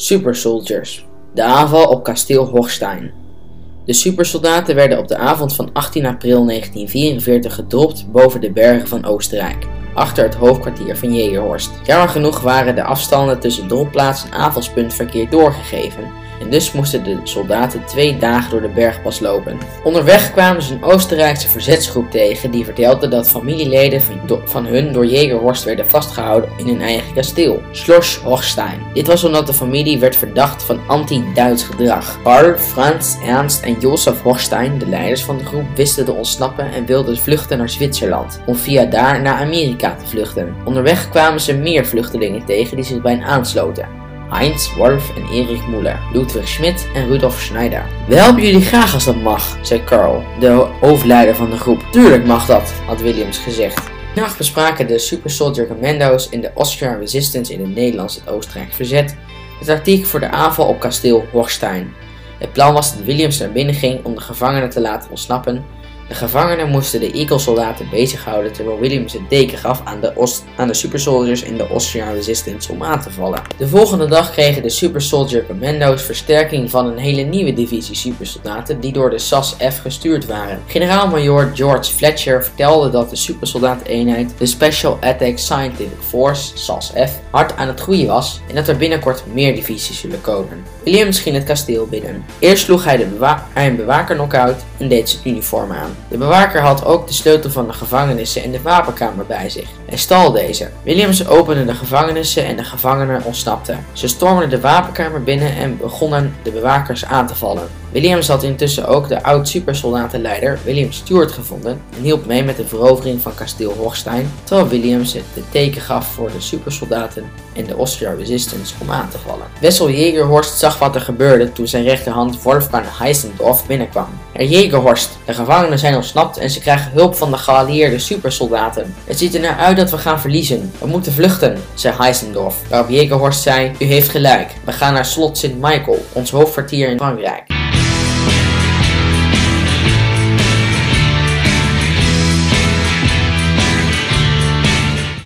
Super Soldiers. De aanval op kasteel Hochstein. De supersoldaten werden op de avond van 18 april 1944 gedropt boven de bergen van Oostenrijk, achter het hoofdkwartier van Jegerhorst. Jammer genoeg waren de afstanden tussen dropplaats en aanvalspunt verkeerd doorgegeven en dus moesten de soldaten twee dagen door de bergpas lopen. Onderweg kwamen ze een Oostenrijkse verzetsgroep tegen die vertelde dat familieleden van, hun door Jägerhorst werden vastgehouden in hun eigen kasteel, Schloss Hochstein. Dit was omdat de familie werd verdacht van anti-Duits gedrag. Karl, Franz, Ernst en Josef Hochstein, de leiders van de groep, wisten te ontsnappen en wilden vluchten naar Zwitserland, om via daar naar Amerika te vluchten. Onderweg kwamen ze meer vluchtelingen tegen die zich bij hen aansloten. Heinz, Wolf en Erich Muller, Ludwig Schmidt en Rudolf Schneider. We helpen jullie graag als dat mag, zei Carl, de hoofdleider van de groep. Tuurlijk mag dat, had Williams gezegd. Nacht bespraken de Super Soldier Commando's in de Austrian Resistance in het Nederlands het Oostenrijk verzet de tactiek voor de aanval op kasteel Hochstein. Het plan was dat Williams naar binnen ging om de gevangenen te laten ontsnappen de gevangenen moesten de Eagle-soldaten bezighouden terwijl Williams het deken gaf aan de, Oost aan de Super Soldiers in de Austrian Resistance om aan te vallen. De volgende dag kregen de Super Soldier Commando's versterking van een hele nieuwe divisie supersoldaten die door de SAS-F gestuurd waren. Generaal-majoor George Fletcher vertelde dat de supersoldaat-eenheid de Special Attack Scientific Force, SAS-F, hard aan het groeien was en dat er binnenkort meer divisies zullen komen. Williams ging het kasteel binnen. Eerst sloeg hij, de hij een bewaker knock-out en deed zijn uniform aan. De bewaker had ook de sleutel van de gevangenissen en de wapenkamer bij zich en stal deze. Williams opende de gevangenissen en de gevangenen ontsnapten. Ze stormden de wapenkamer binnen en begonnen de bewakers aan te vallen. Williams had intussen ook de oud-supersoldatenleider William Stewart gevonden en hielp mee met de verovering van kasteel Hochstein, terwijl Williams het de teken gaf voor de supersoldaten en de Austrian Resistance om aan te vallen. Wessel Jägerhorst zag wat er gebeurde toen zijn rechterhand Wolfgang Heisendorf binnenkwam. Er Jägerhorst, de gevangenen zijn ontsnapt en ze krijgen hulp van de geallieerde supersoldaten. Het ziet er naar uit dat we gaan verliezen. We moeten vluchten, zei Heisendorf. Waarop Jägerhorst zei, u heeft gelijk. We gaan naar slot Sint Michael, ons hoofdkwartier in Frankrijk.